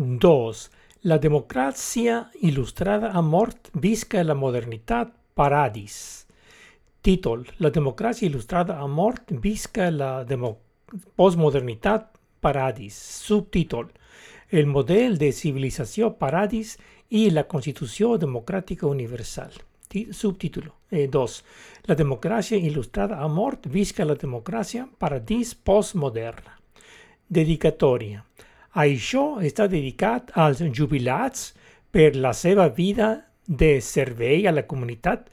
2. La democràcia il·lustrada ha mort, visca la modernitat, paradis. Títol. La democràcia il·lustrada ha mort, visca la postmodernitat, paradis. Subtítol. El model de civilizació paradis i la Constitució Democràtica Universal. Subtítulo 2. La democràcia il·lustrada ha mort, visca la democràcia, paradís postmoderna. Dedicatòria. Això està dedicat als jubilats per la seva vida de servei a la comunitat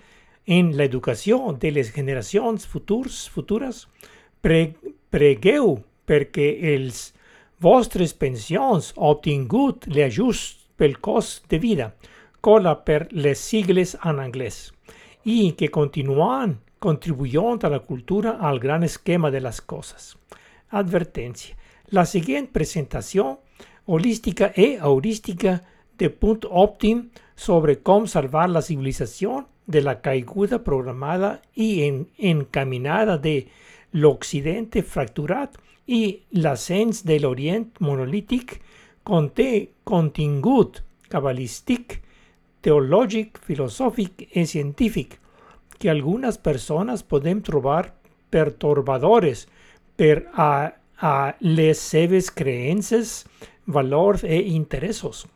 en l'educació de les generacions futurs, futures. Pre pregueu perquè els vostres pensions obtingut l'ajust pel cost de vida, cola per les sigles en anglès, i que continuen contribuyent a la cultura al gran esquema de les coses. Advertència. La següent presentació holística e heurística de punt òptim sobre com salvar la civilizació de la caiguda programada en, encaminada de l'Occidente fracturat i l'ascens de l'Orient monolític conté contingut cabalístic, teològic, filosòfic i científic que algunes persones podem trobar pertorbadores per a, a les seves creences, valors e interessos.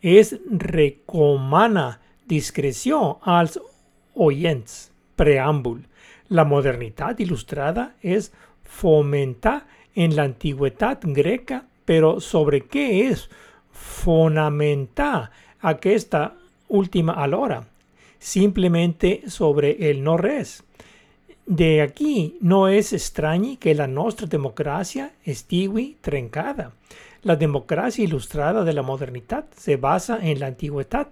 Es recomana discreció als oients. Preàmbul. La modernitat il·lustrada és fomentar en l'antiguitat greca, però sobre què és fonamentar aquesta última alhora? Simplemente sobre el no res. De aquí no és estrany que la nostra democràcia estigui trencada. La democràcia il·lustrada de la modernitat se basa en l'antiguitat,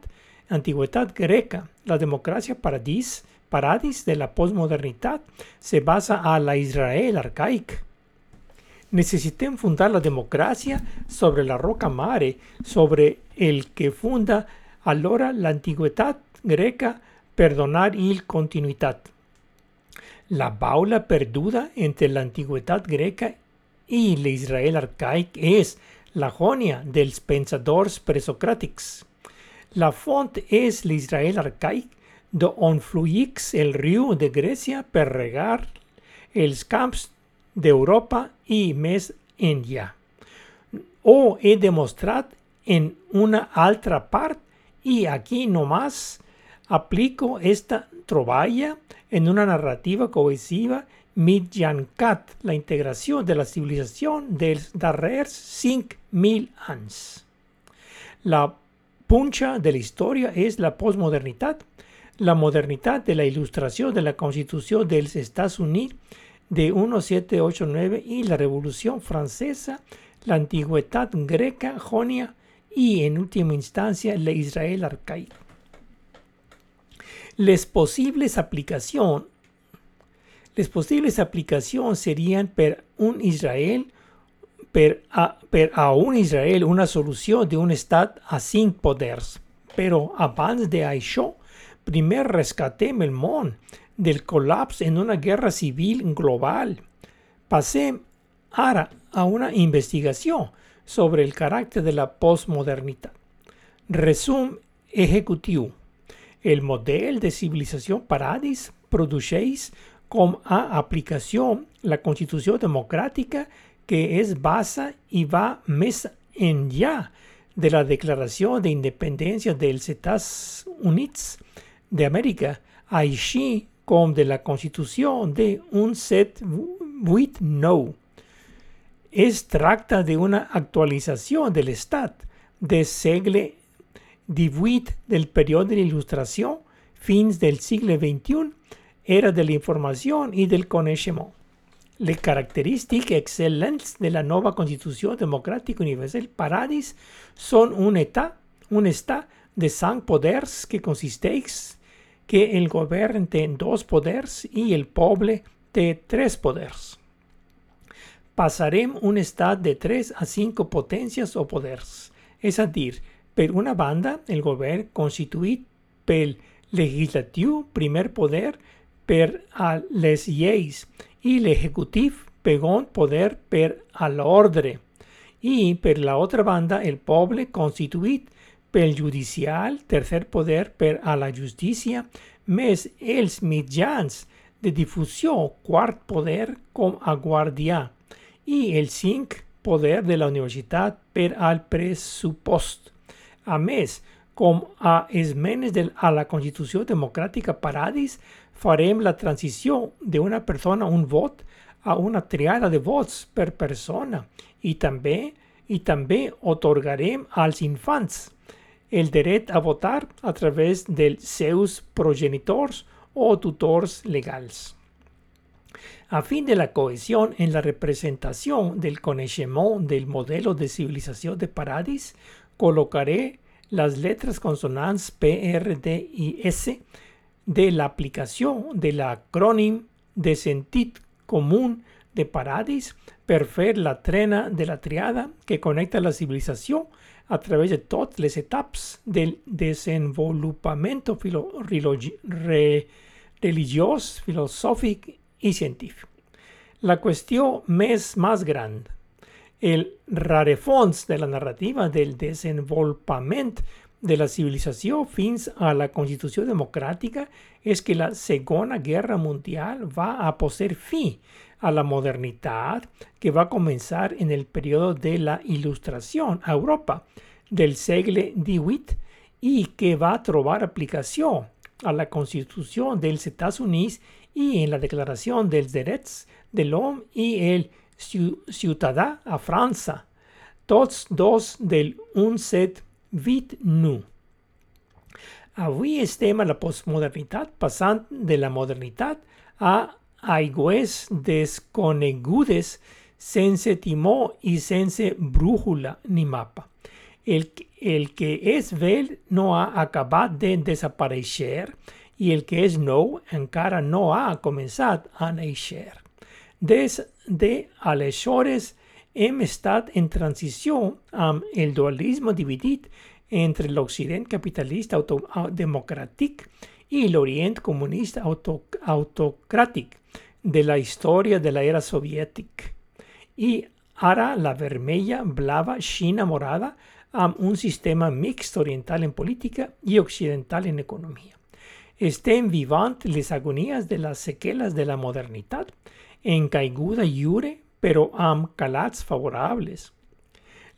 antiguitat greca. La democràcia paradís, paradis de la postmodernitat se basa a la Israel arcaic. Necessitem fundar la democràcia sobre la roca mare, sobre el que funda allora l'antiguitat greca per donar il continuïtat. La baula perduda entre l'antiguitat greca i l'Israel arcaic és la jonia dels pensadors presocràtics. La font és l'Israel arcaic d'on fluïx el riu de Grècia per regar els camps d'Europa i més enllà. Ho he demostrat en una altra part i aquí nomás aplico esta troballa en una narrativa cohesiva mitjancat la integració de la civilització dels darrers 5.000 anys. La punxa de la història és la postmodernitat, la modernitat de la il·lustració de la Constitució dels Estats Units de 1789 i la Revolució Francesa, l'antiguitat greca, jonia i, en última instància, l'Israel arcaic. Les posibles aplicacions serien per un Israel per a, per a un Israel una solució d'un estat a cinc poders. Però abans d'això, primer rescatem el món del col·lapse en una guerra civil global. Passem ara a una investigació sobre el caràcter de la postmodernitat. Resum executiu. El model de civilització paradis produeix com a aplicació la Constitució democràtica que es basa i va més enllà de la Declaració d'Independència dels Estats Units d'Amèrica, així com de la Constitució de 1789. Es tracta d'una actualització de l'Estat del segle XVIII del període de l'il·lustració fins del segle XXI era de la informació i del coneixement. Les característiques excel·lents de la nova Constitució Democràtica Universal Paradis són un estat, un estat de cinc poders que consisteix que el govern té dos poders i el poble té tres poders. Passarem un estat de tres a cinc potències o poders, és a dir, per una banda, el govern constituït pel legislatiu, primer poder, per a les lleis i l'executiu pegon poder per a l'ordre i per la otra banda el poble constituït pel judicial, tercer poder per a la justícia, més els mitjans de difusió, quart poder com a guardià, i el cinc poder de la universitat per al pressupost. A més, com a esmenes de, a la Constitució Democràtica Paradis, farem la transició d'una persona, un vot, a una triada de vots per persona i també i també otorgarem als infants el dret a votar a través dels seus progenitors o tutors legals. A fin de la cohesión en la representación del coneixement del modelo de civilización de Paradis, colocaré las letras consonants P, R, D y S de la aplicación del acrónimo de sentit común de Paradis per fer la trena de la triada que conecta la civilizació a través de totes les etapes del desenvolupament filo re religiós, filosòfic i científic. La qüestió més més gran el rarefons de la narrativa del desenvolupament de la civilizació fins a la Constitució democràtica és que la Segona Guerra Mundial va a posar fi a la modernitat que va començar en el període de la Il·lustració a Europa del segle XVIII i que va trobar aplicació a la Constitució dels Estats Units i en la Declaració dels Drets de l'Home i el ciutadà a França, tots dos del 1789. Avui estem a la postmodernitat passant de la modernitat a aigües desconegudes sense timó i sense brújula ni mapa. El, el que és vell no ha acabat de desaparèixer i el que és nou encara no ha començat a néixer. Des de aleshores hem estat en transició amb el dualisme dividit entre l'Occident capitalista democràtic i l'Orient comunista auto autocràtic de la història de l'era soviètica. I ara la vermella, blava, xina morada amb un sistema mixt oriental en política i occidental en economia. Estem vivant les agonies de les seqüeles de la modernitat en caiguda lliure però amb calats favorables.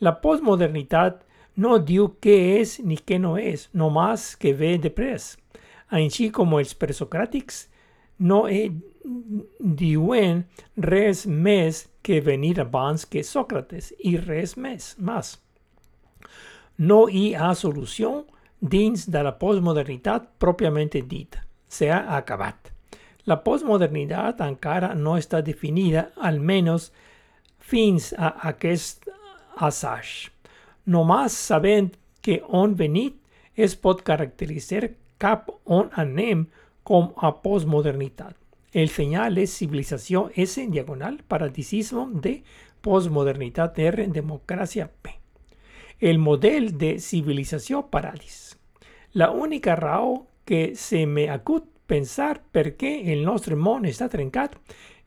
La postmodernitat no diu què és ni què no és, nomás que ve de pres. Així com els presocràtics no e diuen res més que venir abans que Sòcrates i res més, més. No hi ha solució dins de la postmodernitat pròpiament dita. S'ha acabat. La postmodernidad encara no està definida, almenys fins a aquest assaig. Només sabent que on venit es pot caracteritzar cap on anem com a postmodernitat. El senyal és civilització S diagonal paradisisme de postmodernitat R democràcia P. El model de civilització paradis. La única raó que se me acut pensar per què el nostre món està trencat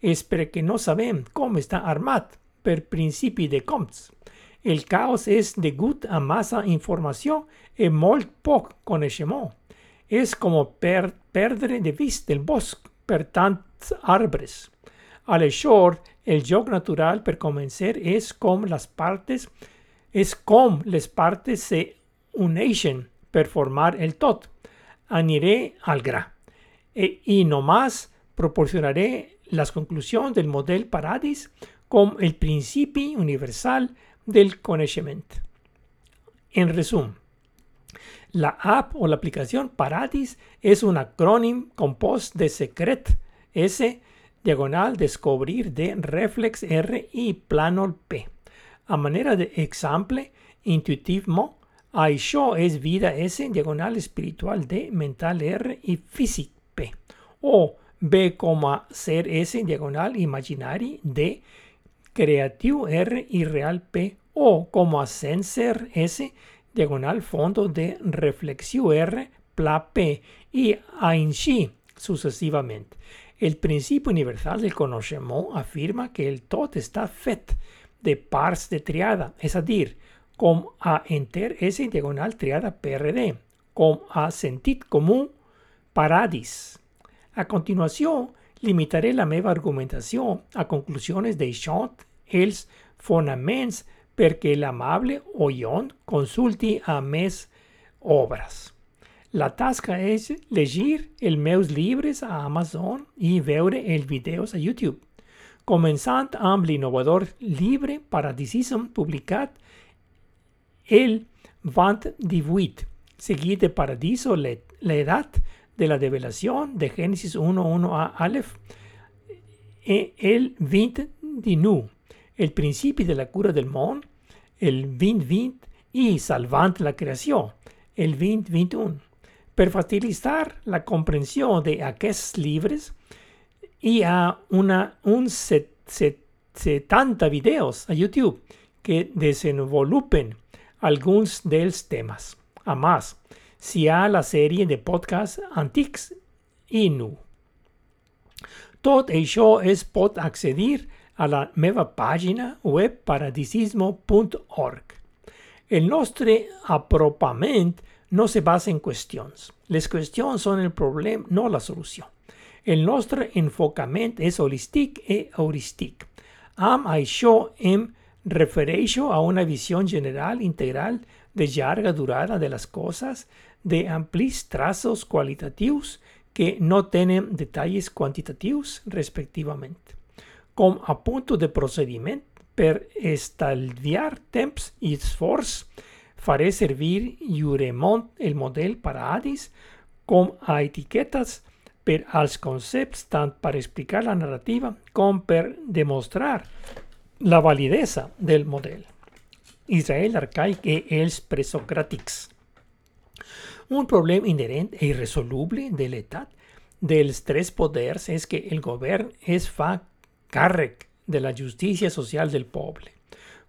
és perquè no sabem com està armat per principi de comptes. El caos és degut a massa informació i molt poc coneixement. És com per perdre de vista el bosc per tants arbres. Aleshores, el joc natural per començar és com les partes és com les partes se uneixen per formar el tot. Aniré al gra. E, y nomás proporcionaré las conclusiones del modelo Paradis como el principio universal del conocimiento. En resumen, la app o la aplicación Paradis es un acrónimo compuesto de Secret S, diagonal descubrir de Reflex R y Planol P. A manera de ejemplo intuitivo, show es vida S, diagonal espiritual D, mental R y físico o B, ser S diagonal imaginari D, creativo R y real P o como sensor S diagonal fondo de reflexión R pla P y ainsi sucesivamente. El principio universal del conocimiento afirma que el todo está fet de parts de triada, a dir, com a enter S diagonal triada PRD, com a sentit comú paradis. A continuació, limitaré la meva argumentació a conclusiones d'això els fonaments perquè l'amable oion consulti a més obres. La tasca és llegir els meus llibres a Amazon i veure els videos a YouTube. Començant amb l'innovador llibre Paradisism publicat el 2018, seguit de Paradiso, l'edat de la develació de Génesis 1.1 a Aleph, e el 2019, el principi de la cura del món, el 2020 i salvant la creació, el 2021 per facilitar la comprensión de aquests llibres hi ha una, un set, set, 70 videos a YouTube que desenvolupen alguns dels temes. A més, s'hi ha la sèrie de podcasts antics i nu. Tot això es pot accedir a la meva pàgina web paradisismo.org. El nostre apropament no se basa en qüestions. Les qüestions són el problema, no la solució. El nostre enfocament és holístic i heurístic. Amb això em refereixo a una visió general integral de llarga durada de les coses, de amplis traços qualitatius que no tenen detalls quantitatius respectivament. Com a punt de procediment per estalviar temps i esforç, faré servir Juremont el model para ADIS com a etiquetes per als concepts tant per explicar la narrativa com per demostrar la validesa del model. Israel arcaic i els presocràtics. Un problema inherent e irresoluble de l'etat dels tres poders és que el govern es fa de la justícia social del poble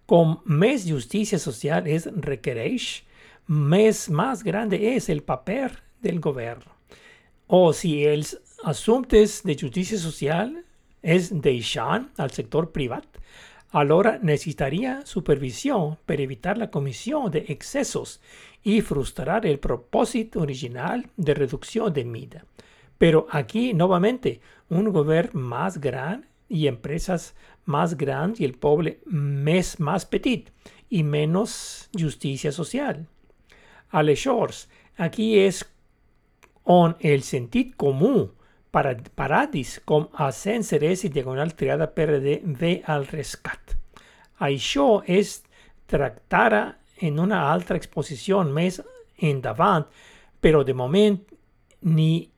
com més justícia social es requereix, més más grande és el paper del govern. O si els assumptes de justícia social es deixant al sector privat, alhora necessitaria supervisió per evitar la comissió de excessos i frustrar el propòsit original de reducció de mida. Pero aquí, nuevamente, un govern más gran y empresas más grandes y el poble més más petit y menos justicia social. Aleshores, aquí és on el sentit comú para, paradis com a sense i diagonal triada PRD ve al rescat. Això es tractara en una altra exposició més endavant, però de moment ni,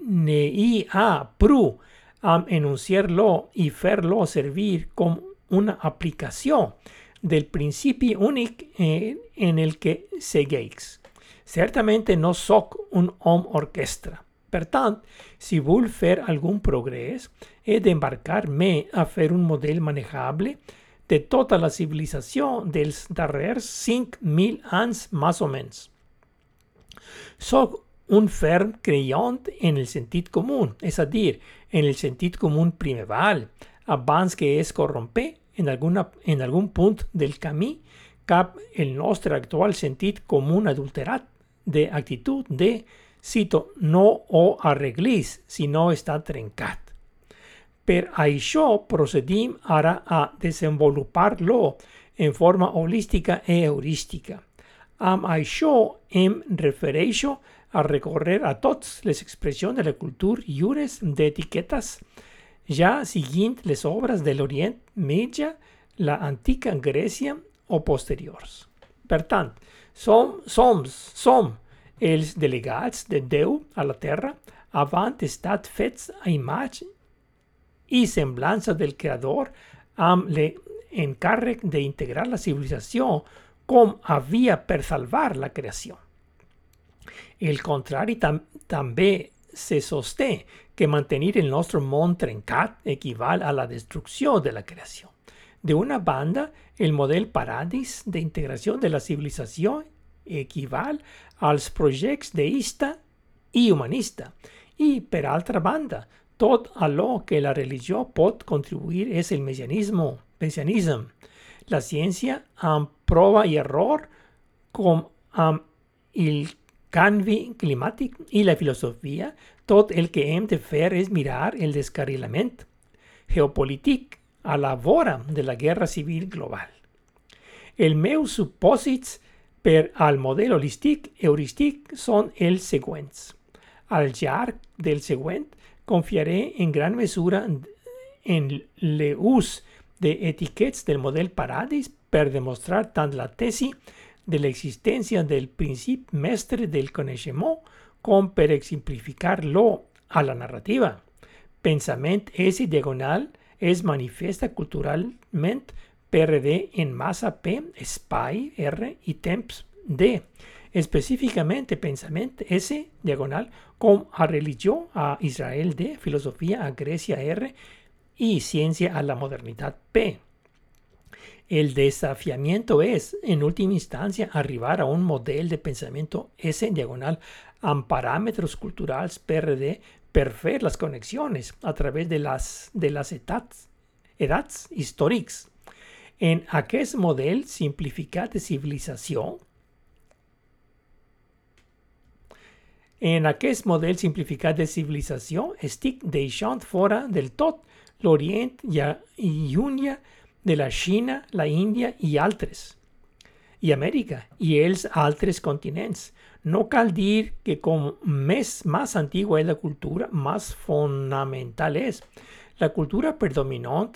ni hi ha prou um, enunciarlo y verlo servir como una aplicación del principio único en, el que segueix. Certamente no soc un home orquestra. Per tant, si vull fer algun progrés, he d'embarcar-me a fer un model manejable de tota la civilització dels darrers 5.000 anys més o menys. Soc un ferm creient en el sentit comú, és a dir, en el sentit comú primeval, abans que es corrompe en, alguna, en algun punt del camí cap el nostre actual sentit comú adulterat d'actitud de, cito, no ho arreglis si no està trencat. Per això procedim ara a desenvolupar-lo en forma holística i heurística. Amb això em refereixo a recorrer a totes les expressions de la cultura lliures d'etiquetes, ja seguint les obres de l'Orient Mitjà, la antica Grècia o posteriors. Per tant, som, som, som els delegats de Déu a la Terra avant estat fets a imatge i semblança del Creador amb l'encàrrec d'integrar la civilització com a via per salvar la creació. El contrari tam també se sosté que mantenir el nostre món trencat equival a la destrucció de la creació. De una banda, el model paradis d'integració de la civilització equival als projectes deista i humanista. I, per altra banda, tot allò que la religió pot contribuir és el messianisme la ciència amb prova i error com amb el canvi climàtic i la filosofia, tot el que hem de fer és mirar el descarrilament geopolític a la vora de la guerra civil global. El meus supòsits per al model holístic heurístic són els següents. Al llarg del següent confiaré en gran mesura en l'ús d'etiquets del model Paradis per demostrar tant la tesi de l'existència del principi mestre del coneixement com per exemplificar-lo a la narrativa. Pensament S diagonal es manifesta culturalment PRD en massa P, espai R i temps D. Específicament pensament S diagonal com a religió a Israel D, filosofia a Grècia R y ciencia a la modernidad P. El desafiamiento es, en última instancia, arribar a un modelo de pensamiento S diagonal amb parámetros culturals PRD per fer las conexiones a través de las, de las edats, edats històrics. En aquest model simplificat de civilizació, en aquest model simplificat de civilizació estic deixant fora del tot l'Orient i Llunya de la Xina, la Índia i altres, i Amèrica i els altres continents. No cal dir que com més, més antigua és la cultura, més fonamental és. La cultura predominant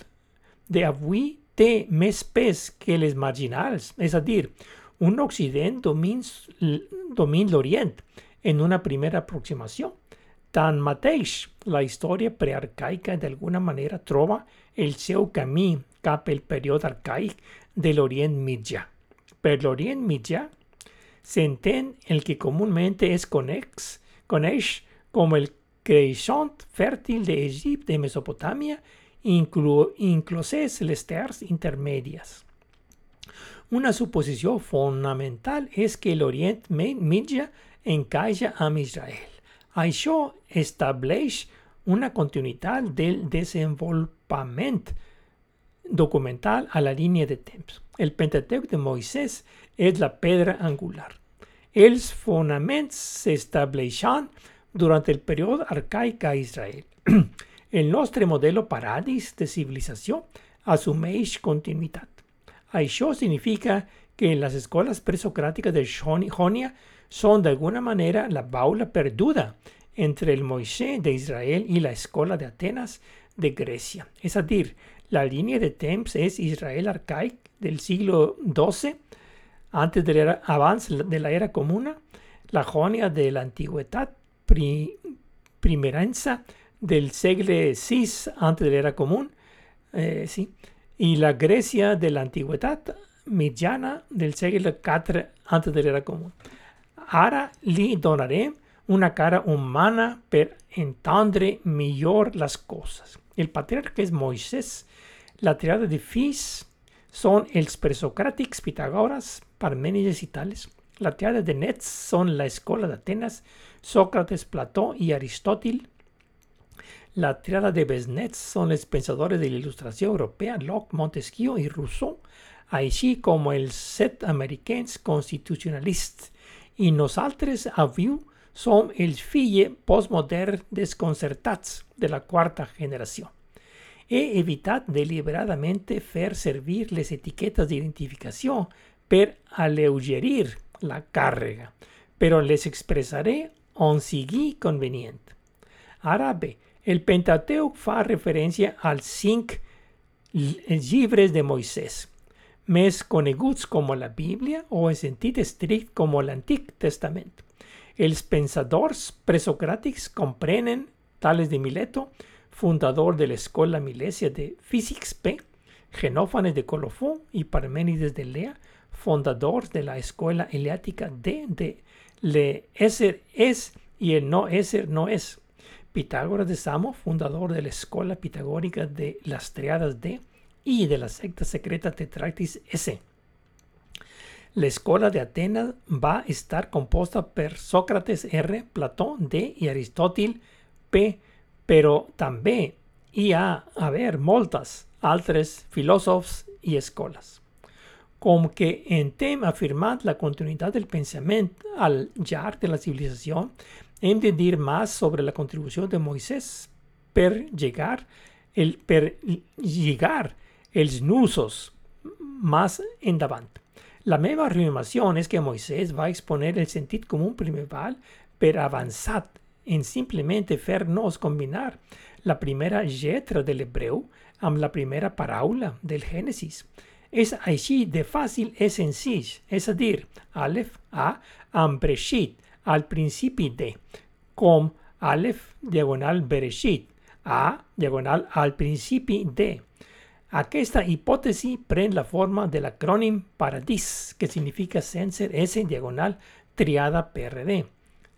d'avui té més pes que les marginals, és a dir, un Occident domina l'Orient en una primera aproximació. Tanmateix, la història prearcaica d'alguna manera troba el seu camí cap al període arcaic de l'Orient Mitjà. Per l'Orient Mitjà s'entén el que comúment es coneix, coneix com el creixent fèrtil d'Egipte i Mesopotàmia, inclu, incloses les terres. Una suposició fonamental és que l'Orient Mitjà encaixa amb Israel. Això estableix una continuïtat del desenvolupament documental a la línia de temps. El Pentateuc de Moisès és la pedra angular. Els fonaments s'estableixen durant el període arcaic a Israel. El nostre modelo paradis de civilització assumeix continuïtat. Això significa que les escoles presocràtiques de Jònia son de alguna manera la baula perduda entre el Moisés de Israel y la escuela de Atenas de Grecia. Es decir, la línea de temps es Israel arcaic del siglo XII, antes de la, avance de la era común, la Jonia de la antigüedad pri, primerenza del siglo VI antes de la era común, eh, sí, y la Grecia de la antigüedad mediana del siglo IV antes de la era común. Ara li donaré una cara humana per entendre millor les coses. El patriarca és Moisès. La triada de fills són els presocràtics Pitagores, Parmènides i Tales. La triada de nets són l'escola d'Atenes, Sòcrates, Plató i Aristòtil. La triada de besnets són els pensadors de l'il·lustració europea, Locke, Montesquieu i Rousseau, així com els set americans constitucionalists i nosaltres avui som els fills postmoderns desconcertats de la quarta generació. He evitat deliberadament fer servir les etiquetes d'identificació per alleugerir la càrrega, però les expressaré on sigui convenient. Ara el Pentateuc fa referència als cinc llibres de Moisès, més coneguts com la Bíblia o en sentit estricte com l'Antic Testament. Els pensadors presocràtics comprenen Tales de Mileto, fundador de l'escola Milesia de Físics P, Genófanes de Colofó i Parménides de Lea, fundadors de la escuela eleática de le es y el no Eser no es. Pitágoras de Samo, fundador de la escuela pitagórica de las triadas D, y de la secta secreta Tetractis S. La escuela de Atenas va a estar compuesta por Sócrates R, Platón D y Aristóteles P, pero también y a haber moltas altres filósofos y escuelas. com que intentem afirmar la continuïtat del pensament al llarg de la civilizació, dir més sobre la contribució de Moisès per llegar, el, per lligar els nusos més endavant. La meva afirmació és que Moisès va exponer el sentit comú primeval per avançat en simplement fer-nos combinar la primera lletra de l'hebreu amb la primera paraula del Gènesis. És així de fàcil i senzill, és a dir, Aleph, A, amb Breshit, al principi de, com Aleph, diagonal Bereshit, A, diagonal al principi de. Aquesta hipòtesi pren la forma de l'acrònim Paradís, que significa sense S diagonal triada PRD.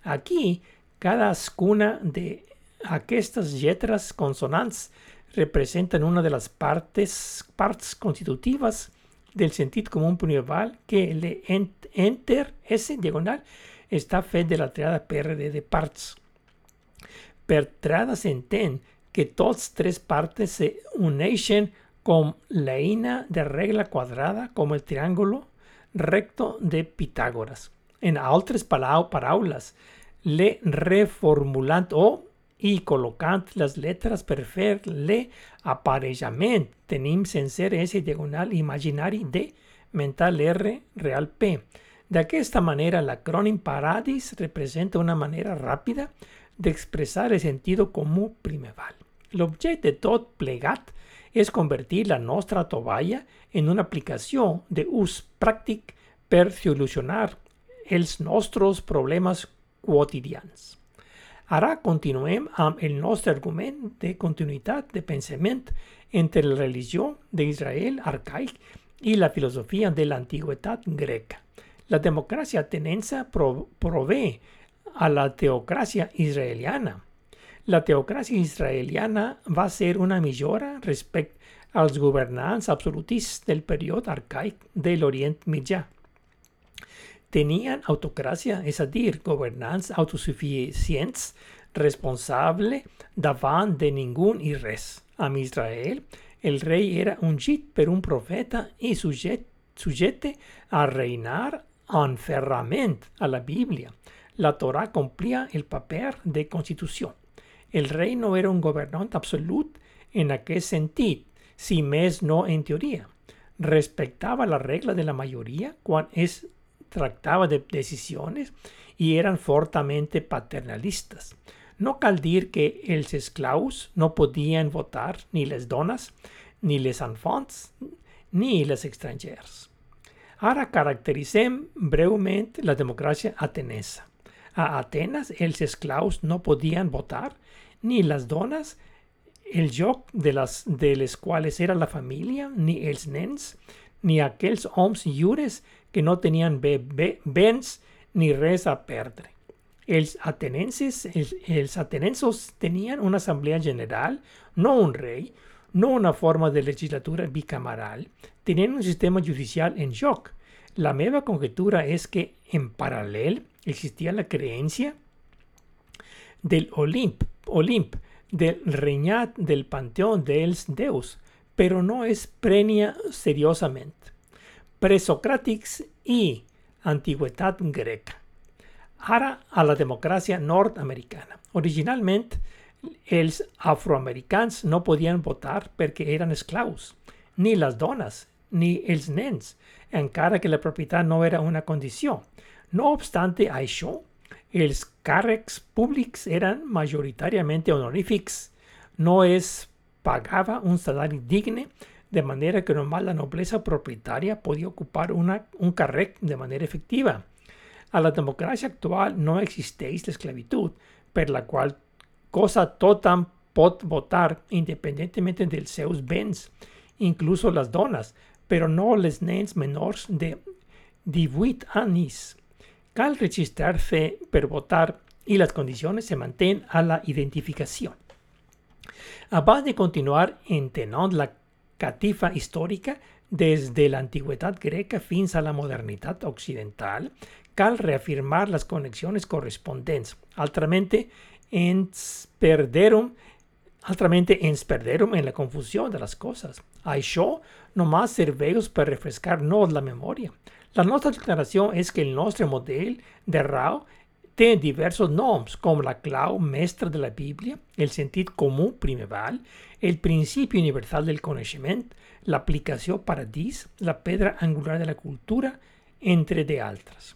Aquí, cadascuna de aquestes lletres consonants representan una de las partes, parts constitutivas del sentit comú primeval que l'enter S diagonal està fet de la triada PRD de parts. Per triada s'entén que tots tres partes se uneixen com l'eina de regla quadrada com el triángulo recto de Pitágoras. En altres paraules, le reformulant o i col·locant les lletres per fer l'aparellament tenim sencer S diagonal imaginari D mental R real P. D'aquesta manera, l'acrònim Paradis representa una manera ràpida d'expressar el sentit comú primeval. L'objecte de tot plegat és convertir la nostra tovalla en una aplicació d'ús pràctic per solucionar els nostres problemes quotidians. Ara continuem el nostre argument de continuïtat de pensament entre la religió d'Israel arcaic i la filosofia de l'antiguitat greca. La democràcia ateniense prové a la teocràcia israeliana. La teocràcia israeliana va ser una millora respecte als governants absolutistes del període arcaic de l'Orient Mitjà tenien autocràcia, és a dir, governants autosuficients, responsable davant de ningú i res. Amb Israel, el rei era ungit per un profeta i sujet, a reinar en ferrament a la Bíblia. La Torah complia el paper de constitució. El rei no era un governant absolut en aquest sentit, si més no en teoria. Respectava la regla de la majoria quan és tractava de decisiones y eran fortamente paternalistas. No cal dir que els esclaus no podien votar ni les dones, ni les enfants, ni les estrangers. Ara caracteritzem breument la democràcia atenesa. A Atenes els esclaus no podien votar, ni les dones, el joc de les, de les quals era la família, ni els nens, ni aquells homes lliures que no bé, béns ni res a perdre. Els atenenses, els, atenensos tenien una assemblea general, no un rei, no una forma de legislatura bicameral, tenien un sistema judicial en joc. La meva conjetura és que en paral·lel existia la creència del Olimp, Olimp del regnat del panteó dels déus, però no es prenia seriosament presocràtics i antigüitat greca. Ara a la democràcia nord-americana. Originalment, els afroamericans no podien votar perquè eren esclaus, ni les dones, ni els nens, encara que la propietat no era una condició. No obstant això, els càrrecs públics eren majoritàriament honorífics. No es pagava un salari digne de manera que nomás la nobleza propietaria podía ocupar una, un càrrec de manera efectiva. A la democràcia actual no existeix l'esclavitud, per la qual cosa tothom pot votar independentment dels seus béns, inclús les dones, però no les nens menors de 18 anys. Cal registrar-se per votar i les condicions se mantenen a la identificació. Abans de continuar entenent la catifa històrica des de l'antiguitat greca fins a la modernitat occidental, cal reafirmar les connexions corresponents. Altrament, ens perderum Altramente ens perderum en la confusión de las cosas. Això nomás serveus per refrescar-nos la memoria. La nostra declaració és que el nostre model de rau té diversos noms, com la clau mestra de la Bíblia, el sentit comú primeval, el principi universal del coneixement, l'aplicació paradís, la pedra angular de la cultura, entre d'altres.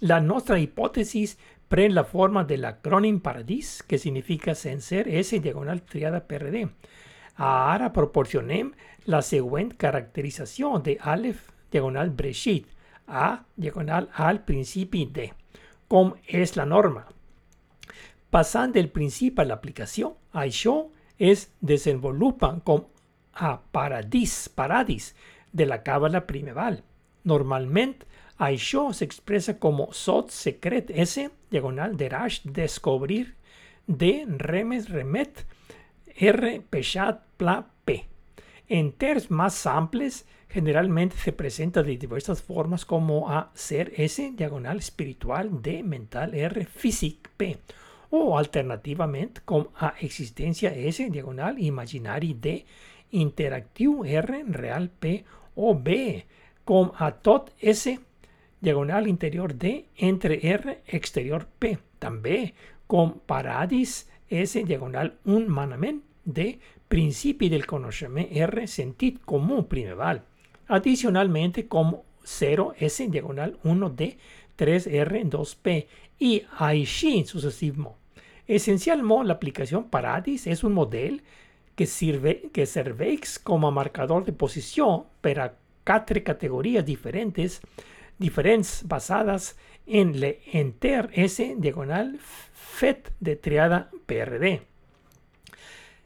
La nostra hipòtesi pren la forma de l'acrònim paradís, que significa sencer S diagonal triada PRD. Ara proporcionem la següent caracterització de Aleph diagonal Breshit, A diagonal al principi D com és la norma. Passant del principi a l'aplicació, això es desenvolupa com a paradís, paradís de la càbala primeval. Normalment, això s'expressa com sot secret S, diagonal derash, descobrir, D, remes, remet, R, peixat, pla, P. En terms més amples, generalmente se presenta de diversas formas como a ser S diagonal espiritual D mental R físic P o alternativamente como a existencia S diagonal imaginari D interactiu R real P o B como a tot S diagonal interior D entre R exterior P. También con paradis S diagonal un manament D principi del conocimiento R sentit común primeval. Adicionalmente, como 0S diagonal 1D, 3R, 2P y així sucesivo. Esencialmente, la aplicación Paradis es un modelo que sirve que serveix como marcador de posición para cuatro categorías diferentes, diferentes basadas en el enter S diagonal FET de triada PRD.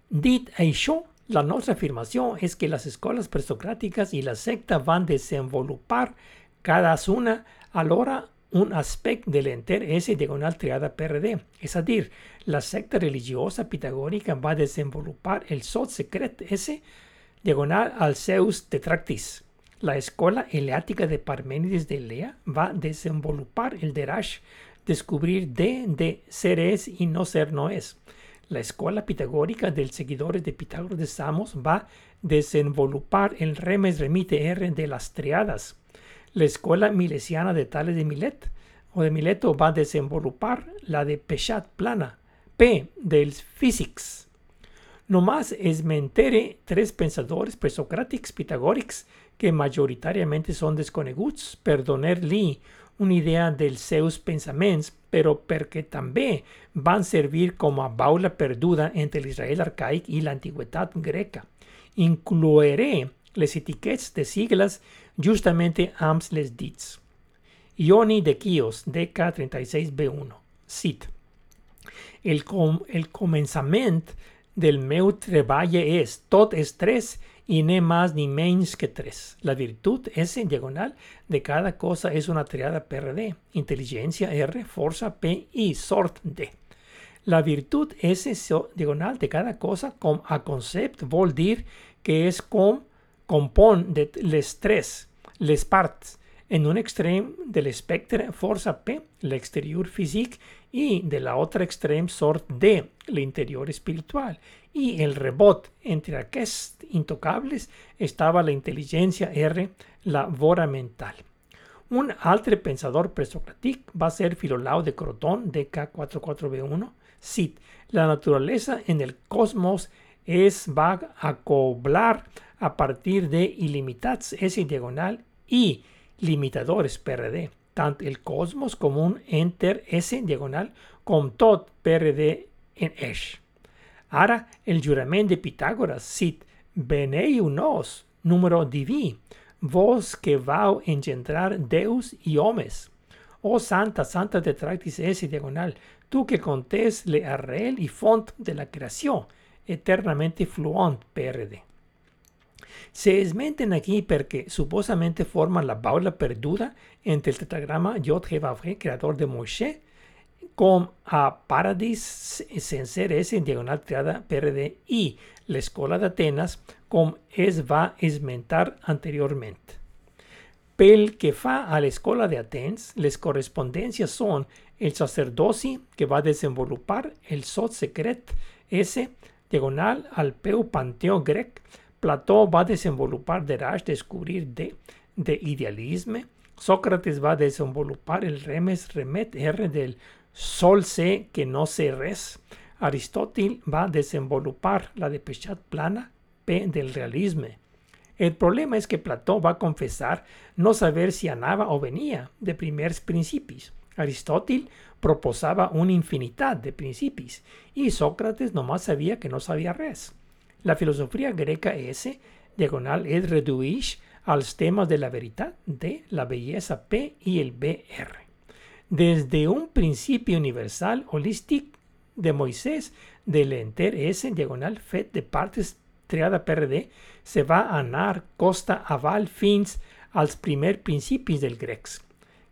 Dit això, la nuestra afirmación es que las escuelas presocráticas y la secta van desenvolupar cada una hora un aspecto del enter S diagonal triada PRD. Es decir, la secta religiosa pitagórica va a desenvolupar el sot secret S diagonal al Zeus tetractis. La escuela eleática de Parménides de Lea va a desenvolupar el derash descubrir D de ser es y no ser no es. La escuela pitagórica del seguidores de Pitágoras de Samos va a desenvolupar el remes remite R de las triadas. La escuela milesiana de Tales de Milet o de Mileto va a desenvolupar la de Peshat plana, P del physics. Nomás esmentere tres pensadores presocráticos pitagóricos que mayoritariamente son desconeguts per donar-li una idea dels seus pensaments, però perquè també van servir com a baula perduda entre l'Israel arcaic i l'antiguitat greca. Incloeré les etiquetes de sigles justament amb les dits. Ioni de Quios, DK36B1. Cit. El, com, el començament del meu treball és tot estrès y ni más ni menos que tres. La virtud S en diagonal de cada cosa es una triada PRD, inteligencia R, fuerza P y sort D. La virtud S diagonal de cada cosa con a concept vol dir que es con compon de les tres, les parts, en un extremo del espectro fuerza P, el exterior físico, y de la otra extremo sort D, el interior espiritual. Y el rebot entre aquests intocables estaba la inteligencia R, la vora mental. Un altre pensador presocrático va a ser Filolau de Crotón, DK44B1. Cit, la naturaleza en el cosmos es va a coblar a partir de ilimitados S diagonal y limitadores PRD. Tanto el cosmos como un enter S diagonal con tot PRD en Esh. Ara el jurament de Pitágoras sit beneiu nos, número diví, vos que vau engendrar Deus y homes. Oh santa, santa de tractis S diagonal, tú que contés le arrel y font de la creación, eternamente fluent PRD. Se esmenten aquí porque supuestamente forman la baula perduda entre el tetragrama Yod creador de Moshe, con a Paradis Senser S en diagonal triada PRD y la Escuela de Atenas, com es va esmentar anteriormente. Pel que fa a la Escuela de Atenas, las correspondencias son el sacerdoci que va desenvolupar el sot secret S diagonal al peu panteó grec, Plató va desenvolupar derash descobrir de, de idealisme, Sócrates va desenvolupar el remes remet R del sol se que no se res, Aristóteles va desenvolupar la de plana P del realismo. El problema es que Platón va a confesar no saber si anaba o venía de primeros principios. Aristóteles proposaba una infinidad de principios y Sócrates nomás sabía que no sabía res. La filosofía greca es, diagonal, es reduir a los temas de la verdad, de la belleza P y el BR. Desde un principio universal holístico de Moisés del enter S, diagonal, FED de partes triada PRD, se va a anar costa aval fins als primer principis del grecs.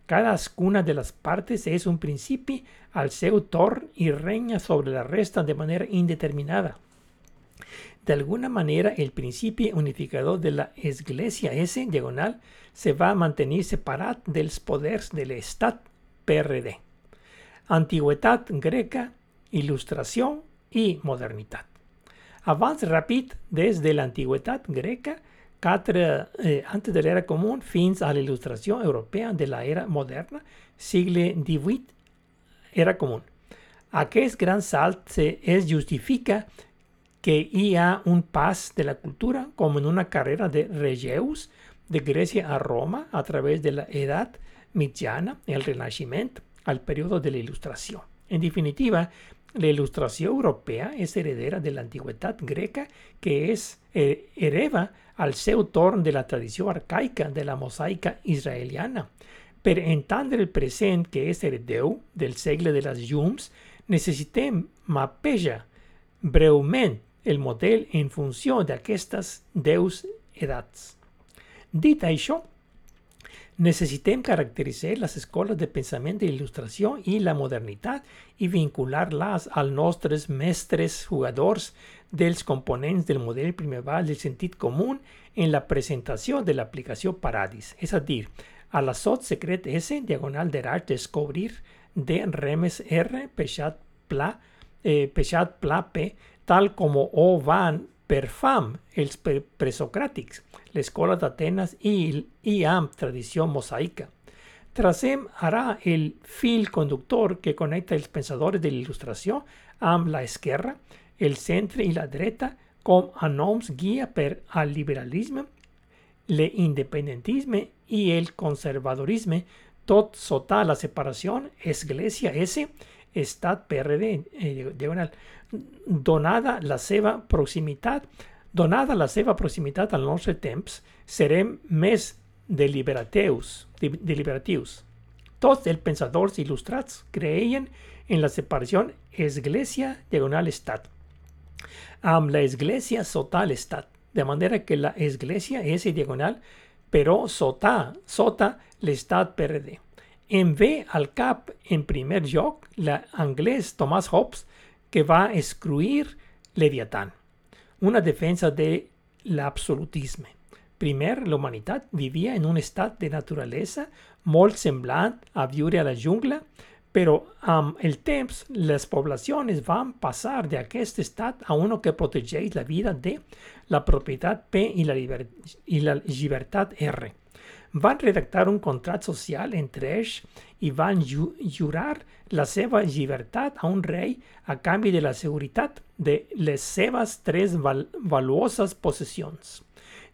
Cada una de las partes es un principio al seu torn y reña sobre la resta de manera indeterminada. De alguna manera, el principio unificador de la Iglesia S diagonal se va a mantener separado dels poders del Estat PRD. Antigüedad greca, ilustración y modernidad. Avance rápido desde la antigüedad greca eh, antes de la era común fins a la ilustración europea de la era moderna, siglo XVIII, era común. Aquest gran salt se es justifica que haya un pas de la cultura como en una carrera de regeus de Grecia a Roma a través de la Edad Mitjana, el Renacimiento, al periodo de la Ilustración. En definitiva, la Ilustración europea es heredera de la antigüedad greca que es eh, hereva al seu torn de la tradición arcaica de la mosaica israeliana. Pero entendre el presente que es heredeu del segle de las llums, necessitem mapejar breument el model en función de aquestes deus edats. Dit això, necessitem caracteritzar les escoles de pensament d'il·lustració i la modernitat i vincular-les als nostres mestres jugadors dels components del model primeval del sentit comú en la presentació de l'aplicació Paradis, és a dir, a l'assot secret S diagonal d'Erach descobrir de remes R peixat pla, eh, pla P tal como o van per fam els presocràtics, l'escola d'Atenes i, i amb tradició mosaica. Tracem ara el fil conductor que connecta els pensadors de l'il·lustració amb la esquerra, el centre i la dreta com a noms guia per al liberalisme, l'independentisme i el conservadorisme, tot sota la separació Església S, Estat PRD, eh, diagonal, donada la seva proximitat, donada la seva proximitat al nostre temps, serem més deliberatius. deliberatius. Tots els pensadors il·lustrats creien en la separació església diagonal estat, amb la església sota l'estat, de manera que la església és diagonal, però sota, sota l'estat PRD. Em ve al cap, en primer lloc, l'anglès Thomas Hobbes, que va excluir Leviatán, una defensa de l'absolutisme. Primer, la humanidad vivia en un estat de naturalesa molt semblant a viure a la jungla, però amb el temps les poblacions van passar d'aquest estat a uno que protegeix la vida de la propietat P i la, i la llibertat R. Van redactar un contrat social entre ells i van ju jurar la seva llibertat a un rei a canvi de la seguretat de les seves tres val valuoses possessions.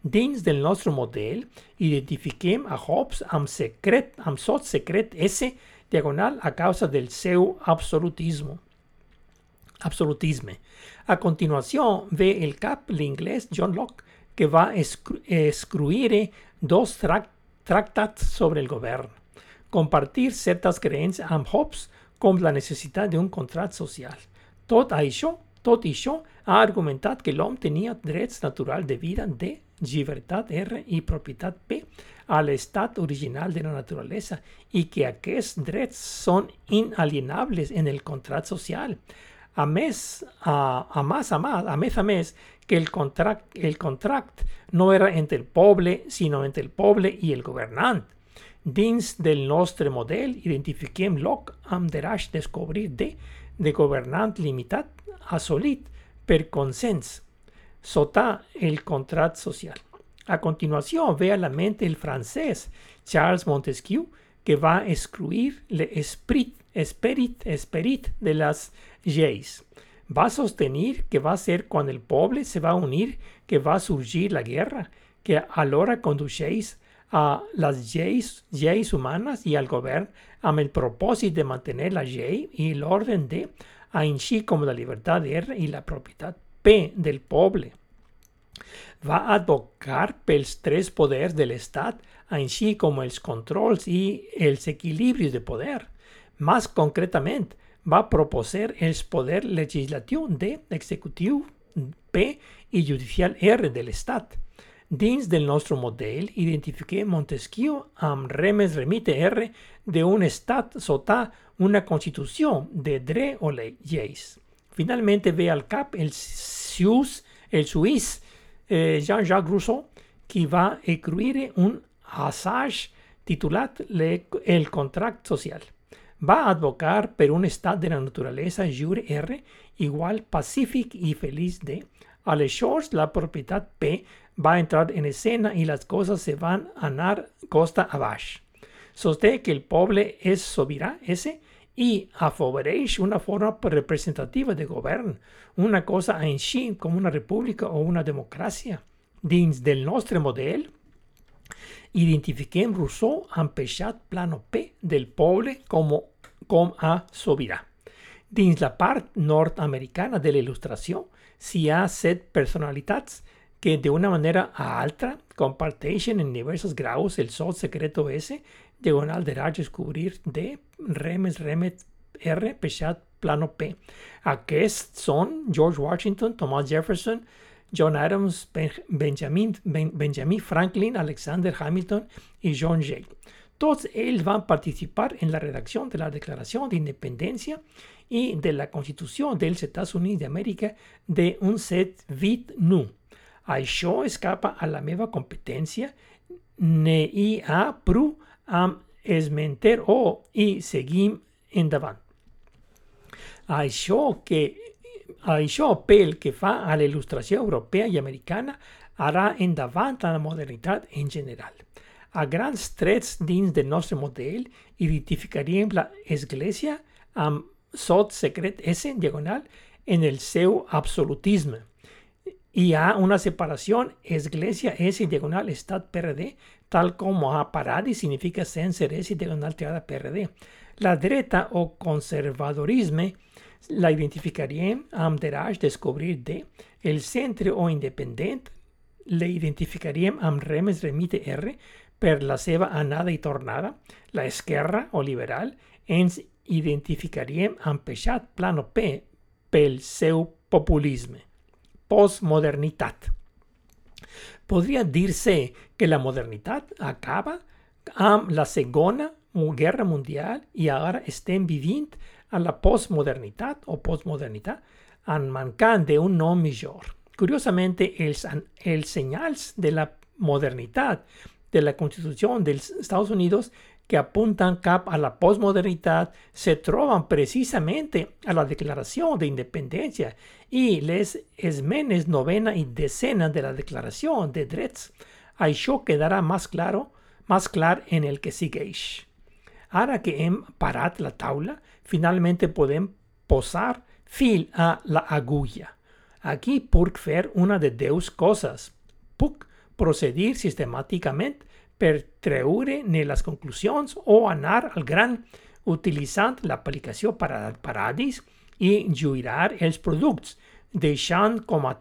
Dins del nostre model, identifiquem a Hobbes amb secret, amb sot secret S diagonal a causa del seu absolutisme. absolutisme. A continuació ve el cap l'inglès John Locke, que va escriure dos trac tractats sobre el govern compartir certes creences amb Hobbes com la necessitat d'un contrat social. Tot això, tot això ha argumentat que l'home tenia drets naturals de vida de llibertat R i propietat P a l'estat original de la naturalesa i que aquests drets són inalienables en el contrat social. A més, a, a més, a més, a més, a més que el contract, el contract no era entre el poble, sinó entre el poble i el governant. Dins del nostre model identifiquem Locke amb deraix descobrir de, de governant limitat assolit per consens, sota el contrat social. A continuación, ve a la mente el francés Charles Montesquieu, que va a excluir el esprit, spirit, spirit de las lleis. Va a sostener que va a ser cuando el pueblo se va a unir que va a surgir la guerra, que ahora conducéis a las leyes, humanas y al gobierno amb el propósito de mantener la ley y el orden de, així como la libertad R y la propiedad P del pueblo. Va a advocar pels tres poders del Estado, així como els controls y els equilibrios de poder. Más concretamente, va a proposer els poder legislativo D, executivo P y judicial R del Estado. Dins del nostre model, identifiqué Montesquieu amb remes remite R de un estat sota una constitución de dre o lleis. Finalmente ve al cap el suís, el suís eh, Jean-Jacques Rousseau, qui va escriure un assage titulat El contract social. Va advocar per un estat de la naturalesa jure R igual pacífic y feliz de Aleshores, la propiedad P va a entrar en escena y las cosas se van a anar costa abajo. Sostiene que el pueblo es soberano ese y afavorece una forma representativa de gobierno, una cosa en sí como una república o una democracia. Dins del nostre model, identifiquem Rousseau amb plano P del pueblo como, com a sobirà. Dins la part norteamericana de la ilustración, si ha set personalitats que de una manera a altra comparteixen en diversos graus el sol secreto S, diagonal de raig descobrir D, remes remet R, peixat plano P. Aquests són George Washington, Thomas Jefferson, John Adams, Benjamin, Benjamin Franklin, Alexander Hamilton y John Jay. Todos ellos van a participar en la redacción de la Declaración de Independencia y de la Constitución del Estados Unidos de América de un set vit nu. Això escapa a la meva competència, ne hi ha prou amb esmenter o i seguim endavant. Això, que, això pel que fa a la il·lustració europea i americana harà endavant a la modernitat en general. A grans trets dins del nostre model identificaríem la Església amb sot secret S en diagonal en el seu absolutisme. Hi ha una separación Església S diagonal Estat PRD, tal como a paradis significa sense S diagonal triada PRD. La dreta o conservadorisme la identificaríem amb derage descobrir de. El centre o independent le identificaríem amb remes remite R per la seva anada i tornada. La esquerra o liberal ens identificaríem amb peixat plano P pel seu populisme. Postmodernidad. Podría decirse que la modernidad acaba amb la Segunda Guerra Mundial y ahora estén viviendo a la postmodernidad o postmodernidad en mancant de un nom millor. Curiosamente, els, els senyals de la modernidad de la Constitución de Estados Unidos que apuntan cap a la postmodernidad se troban precisamente a la Declaración de Independencia y les esmenes novena y decena de la Declaración de Drets. Això quedará más claro, más clar en el que sigue. Ara que hem parat la taula, finalmente podem posar fil a la agulla. Aquí puc fer una de deus coses. Puc procedir sistemàticament per treure les conclusions o anar al gran utilitzant l'aplicació Paradis i juirar els productes, deixant com a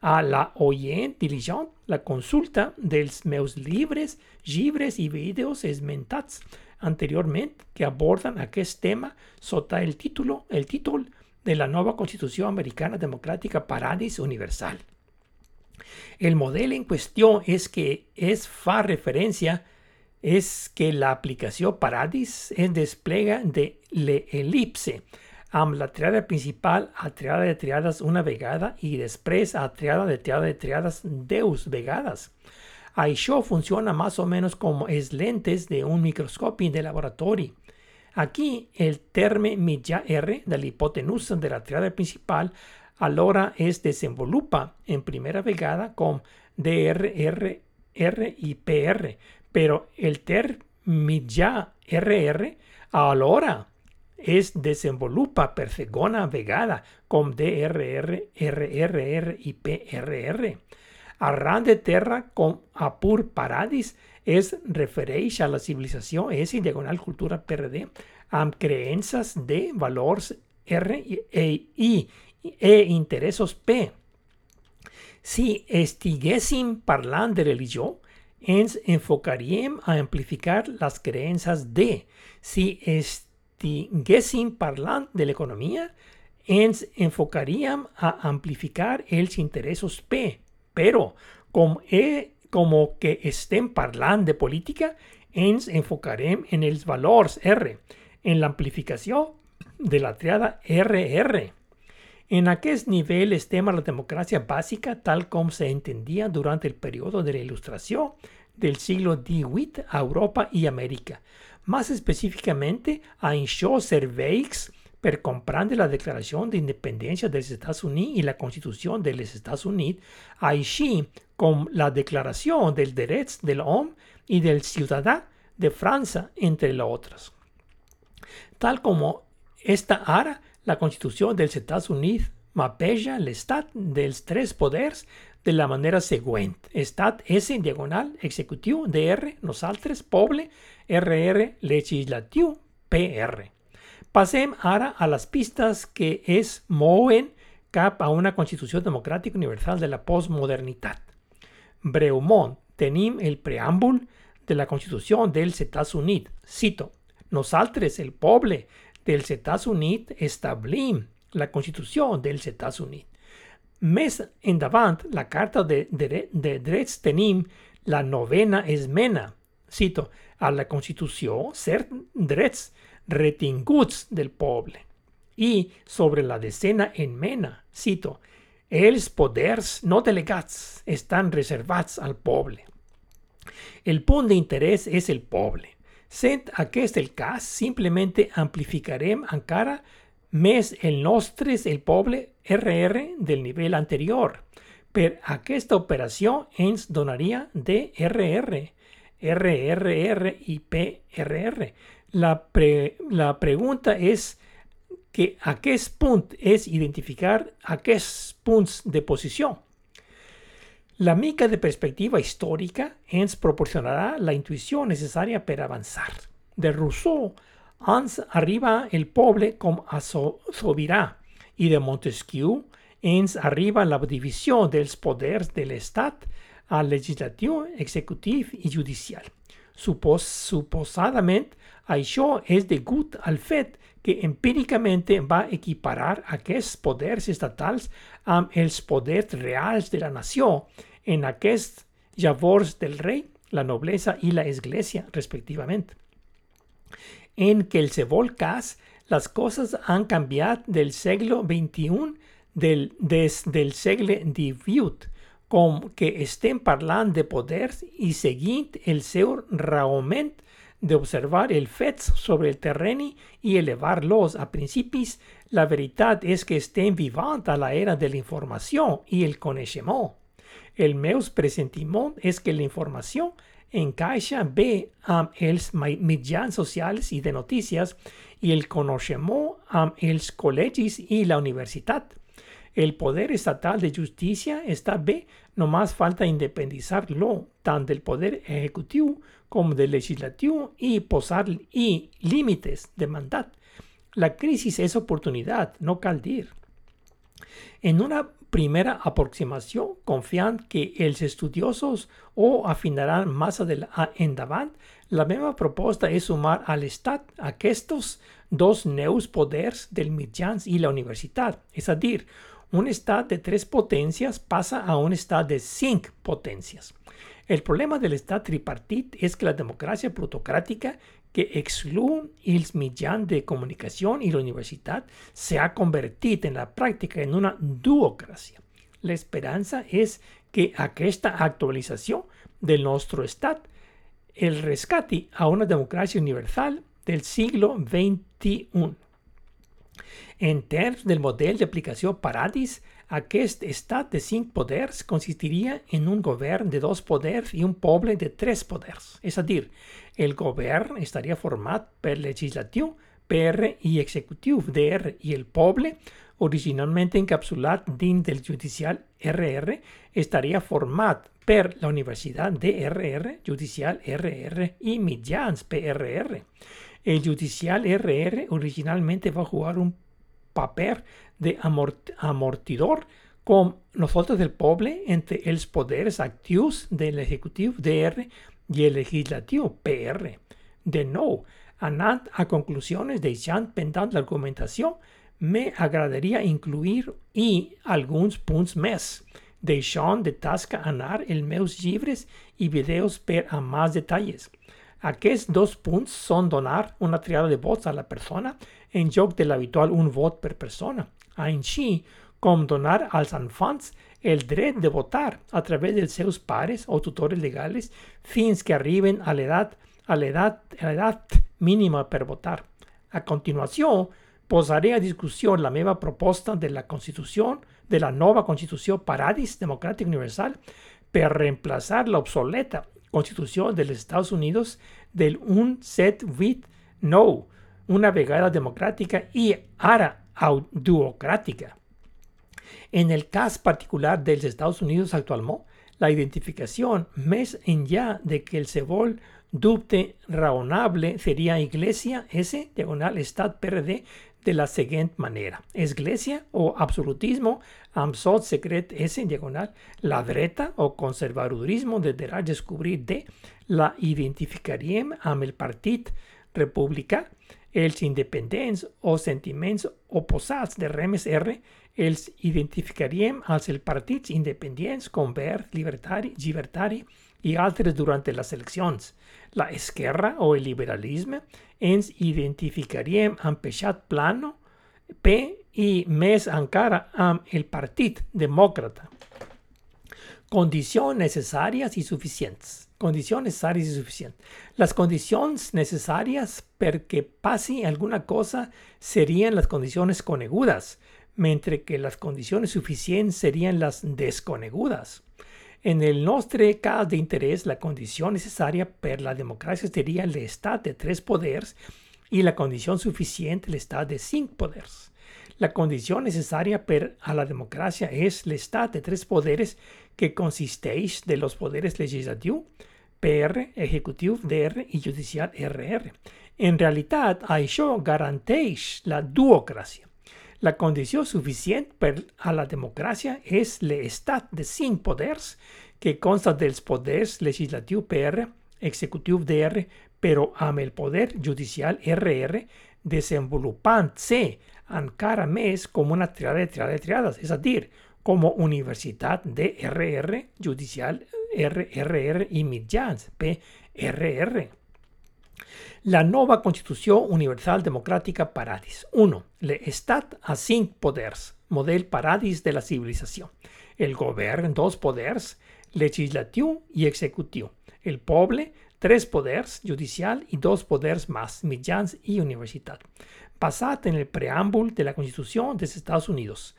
a la oient diligent la consulta dels meus llibres, llibres i vídeos esmentats anteriorment que aborden aquest tema sota el títol, el títol de la nova Constitució Americana Democràtica Paradis Universal. El modelo en cuestión es que es fa referencia es que la aplicación Paradis es desplega de la elipse amb la triada principal a triada de triadas una vegada y después a triada de triada de triadas deus vegadas. Això funciona más o menos como es lentes de un microscopio de laboratorio. Aquí el terme mitjà R de la hipotenusa de la triada principal allora es desenvolupa en primera vegada con DRR R y PR, pero el ter mitjà RR allora es desenvolupa per segona vegada com DRR, RRR i PRR. Arran de terra com a pur paradis es refereix a la civilització S i diagonal cultura PRD amb creences de valors R e, I e interessos P. Si estiguéssim parlant de religió, ens enfocaríem a amplificar les creences D. Si estiguéssim parlant de l'economia, ens enfocaríem a amplificar els interessos P. Però, com, he, com que estem parlant de política, ens enfocarem en els valors R, en l'amplificació de la triada RR. En aquest nivell estem a la democràcia bàsica tal com se entendia durant el període de la il·lustració del siglo XVIII a Europa i Amèrica. Más específicamente, a això serveix per comprendre la Declaració d'Independència dels Estats Units i la Constitució dels Estats Units, així com la Declaració dels Drets de l'Home i del Ciutadà de França, entre altres. Tal com esta ara, la Constitució dels Estats Units mapeja l'estat dels tres poders de la manera següent. Estat S diagonal executiu DR, nosaltres, poble, RR, legislatiu, PR. Passem ara a les pistes que es mouen cap a una constitució democràtica universal de la postmodernitat. Breument, tenim el preàmbul de la Constitució dels Estats Units. Cito, nosaltres, el poble, dels Estats Units establim la Constitució dels Estats Units. Més endavant, la Carta de, de, de la novena esmena, cito, a la Constitució certs drets retinguts del poble. I sobre la decena enmena, cito, els poders no delegats estan reservats al poble. El punt d'interès és el poble. Sent aquest el cas, simplement amplificarem encara més el nostre el poble RR del nivell anterior. Per aquesta operació ens donaria DRR, RRR i PRR. La, pre, la pregunta és que aquest punt és identificar aquests punts de posició. La mica de perspectiva històrica ens proporcionarà la intuïció necessària per avançar. De Rousseau ens arriba el poble com a so sobirà i de Montesquieu ens arriba la divisió dels poders de l'Estat al legislatiu, executiu i judicial. Supos suposadament, això és degut al fet que empíricament va equiparar aquests poders estatals amb els poders reals de la nació en aquest llavors del rei, la noblesa i la església, respectivament. En qualsevol cas, les coses han canviat del segle XXI del, des del segle XVIII, com que estem parlant de poders i seguint el seu raonament d'observar els fets sobre el terreny i elevar-los a principis, la veritat és que estem vivant a l'era de la informació i el coneixement. El meu pressentiment és que la informació encaixa bé amb els mitjans socials i de notícies i el coneixement amb els col·legis i la universitat. El poder estatal de justícia està bé, només falta independitzar-lo tant del poder executiu com del legislatiu i posar límites de mandat. La crisi és oportunitat, no cal dir. En una primera aproximació confiant que els estudiosos ho afinaran més endavant, la meva proposta és sumar a l'Estat aquests dos nous poders del mitjans i la universitat, és a dir, un estat de tres potències passa a un estat de cinc potències. El problema del estat tripartit és que la democràcia plutocràtica que excluen els mitjans de comunicació i la universitat s'ha convertit en la pràctica en una duocràcia. L'esperança és que aquesta actualització del nostre estat el rescati a una democràcia universal del siglo XXI. En termes del model d'aplicació Paradis, aquest estat de cinc poders consistiria en un govern de dos poders i un poble de tres poders. És a dir, el govern estaria format per legislatiu, PR i executiu, DR, i el poble, originalment encapsulat dins del judicial RR, estaria format per la Universitat DRR, judicial RR i mitjans PRR. El judicial RR originalmente va a jugar un papel de amort amortidor com nosotros del poble entre els poders actius de l'executiu DR i el legislatiu PR. De nou, anant a conclusiones deixant pendant l'argumentació, me agradaria incluir i alguns punts més, deixant de tasca anar els meus llibres i videos per a més detalls. Aquests dos punts són donar una triada de vots a la persona en lloc de l'habitual un vot per persona, així com donar als infants el dret de votar a través dels seus pares o tutores legals fins que arriben a l'edat a l'edat mínima per votar. A continuació, posaré a discussió la meva proposta de la Constitució, de la nova Constitució Paradis Democràtic Universal per reemplaçar l'obsoleta Constitució dels Estats Units del 1789, una vegada democràtica i ara duocràtica. En el cas particular dels Estats Units actualment, la identificació més enllà de que el se vol dubte raonable seria Iglesia S, diagonal Estat PRD, de la següent manera. Església o absolutismo amb sot secret S diagonal, la dreta o conservadorismo deberà descobrir D, la identificaríem amb el partit republicà, els independents o sentiments oposats de remes R, els identificaríem als els partits independents com Verd, Libertari, Llibertari i altres durant les eleccions. La esquerra o el liberalisme ens identificaríem amb Peixat Plano, P i més encara amb el Partit Demòcrata. Condicions necessàries i suficients. Condicions necessàries i suficients. Les condicions necessàries perquè passi alguna cosa serien les condicions conegudes, mentre que les condicions suficients serien les desconegudes. En el nostre cas d'interès, la condició necessària per la democràcia seria l'estat de tres poders i la condició suficient l'estat de cinc poders. La condició necessària per a la democràcia és l'estat de tres poders que consisteix de los poderes legislatiu, PR, executiu, DR i judicial RR. En realitat, això garanteix la duocràcia. La condició suficient per a la democràcia és l'estat de cinc poders que consta dels poders legislatiu PR, executiu DR, però amb el poder judicial RR desenvolupant-se encara més com una triada de triada de triades, és a dir, de RR, judicial RRR i mitjans, PRR. La nova Constitució Universal Democràtica Paradis. 1. L'estat a cinc poders. Model Paradis de la civilització. El govern, dos poders, legislatiu i executiu. El poble, tres poders, judicial i dos poders més, mitjans i universitat. Basat en el preàmbul de la Constitució dels Estats Units.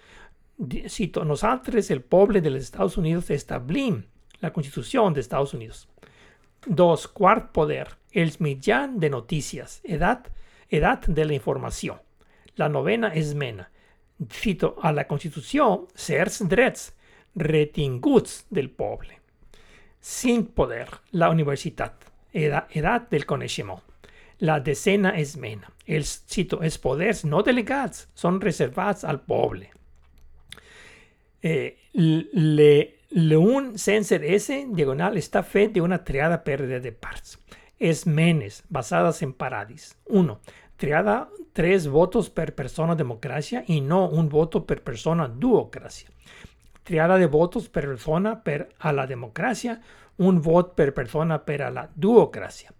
Cito, nosaltres, el poble dels Estats Units, establim la Constitució dels Estats Units. 2. Quart poder els mitjans de notícies, edat, edat de la informació. La novena esmena. Cito a la Constitució certs drets retinguts del poble. Cinc poder, la universitat, edat, edat del coneixement. La decena esmena. Els, cito, els poders no delegats són reservats al poble. Eh, le, un sense S diagonal està fet d'una triada pèrdua de parts esmenes basadas en Paradis. 1. Triada tres votos per persona democracia y no un voto per persona duocracia. Triada de votos per persona per a la democracia, un vot per persona per a la duocracia.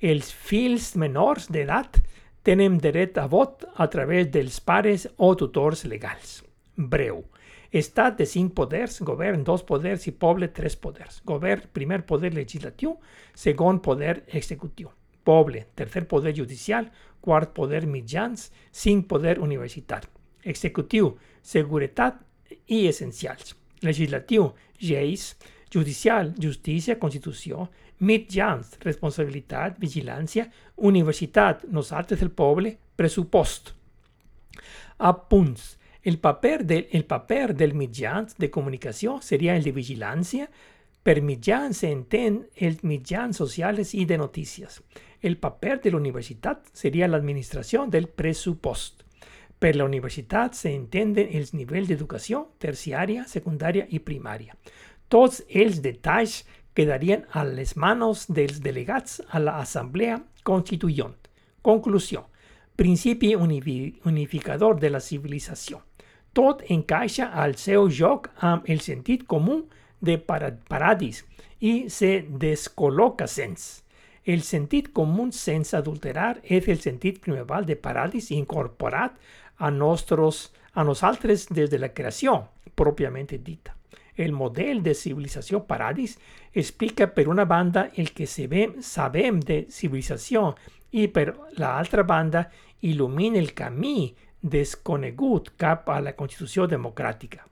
Els fills menors d'edat tenen dret a vot a través dels pares o tutors legals. Breu. Estat de cinc poders, govern dos poders i poble tres poders. Govern, primer poder legislatiu, segon poder executiu. poble, tercer poder judicial, quart poder mitjans, cinc poder universitari, executiu, seguretat i essencials, legislatiu, lleis, judicial, justícia, constitució, mitjans, responsabilitat, vigilància, universitat, nosaltres el poble, pressupost. Apunts. El paper, del, el de comunicació seria el de vigilància. Per mitjans s'entén els mitjans socials i de notícies. El paper de la universitat seria l'administració del pressupost. Per la universitat s'entenen els nivells d'educació terciària, secundària i primària. Tots els detalls quedarien a les manos dels delegats a l'Assemblea Constituent. Conclusió. Principi unificador de la civilització. Tot encaixa al seu joc amb el sentit comú de paradis i se descol·loca sens. El sentit comú sense adulterar és el sentit primeval de paradis incorporat a, nostres, a nosaltres des de la creació, pròpiament dita. El model de civilització paradis explica per una banda el que sabem, sabem de civilització i per l'altra banda il·lumina el camí desconegut cap a la Constitució democràtica.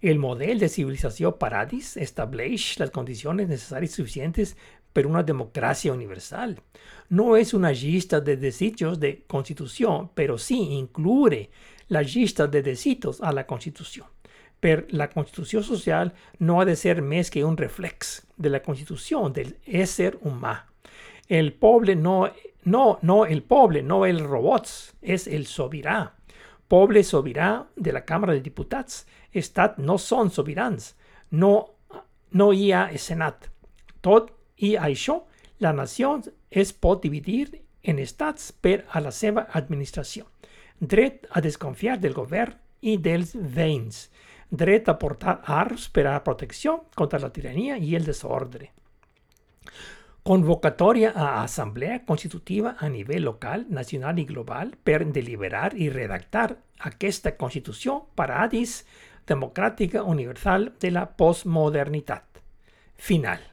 El model de civilització paradis estableix les condicions necessàries suficients per una democràcia universal. No és una llista de desitjos de constitució, però sí incluye la llista de desitjos a la constitució. Per la constitució social no ha de ser més que un reflex de la constitució del ésser humà. El poble no no, no el poble, no el robots, és el sobirà. Poble sobirà de la Càmera de Diputats. Estat no són sobirans. No, no hi ha senat. Tot i això, la nació es pot dividir en estats per a la seva administració. Dret a desconfiar del govern i dels veïns. Dret a portar arms per a protecció contra la tirania i el desordre. Convocatoria a Asamblea Constitutiva a nivell local, nacional i global per deliberar i redactar aquesta Constitució paradis democràtica universal de la postmodernitat. Final.